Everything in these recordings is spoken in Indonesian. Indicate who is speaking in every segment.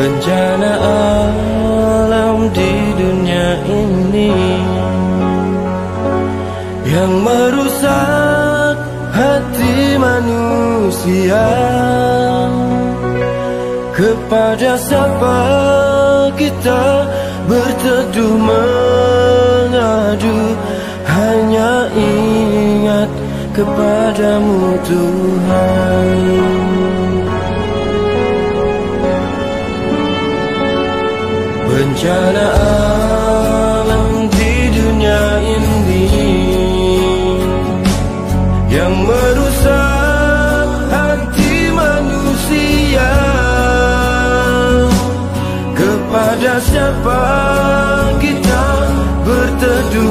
Speaker 1: Bencana alam di dunia ini Yang merusak hati manusia. Kepada siapa kita berteduh mengadu Hanya ingat kepadamu Tuhan Bencana alam di dunia ini Yang merusak hati manusia. Kepada siapa kita berteduh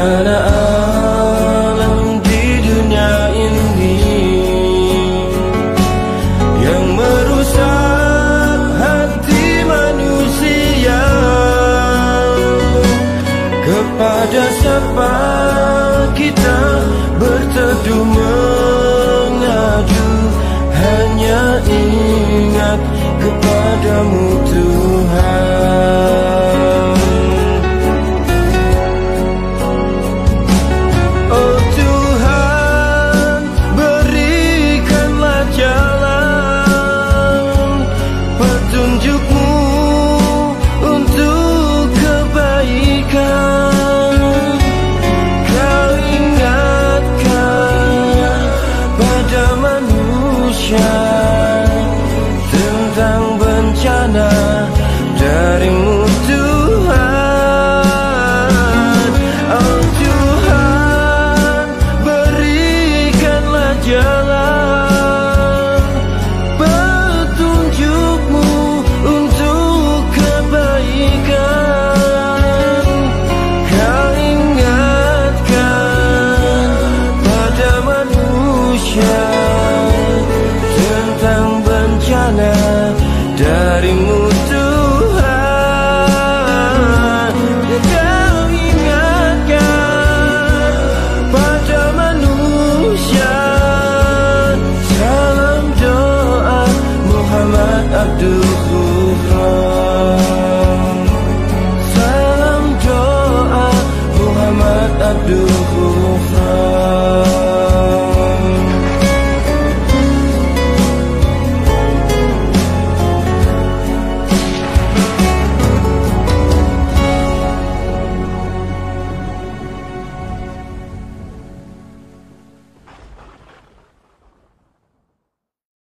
Speaker 1: alam di dunia ini yang merusak hati manusia. Kepada siapa kita berteduh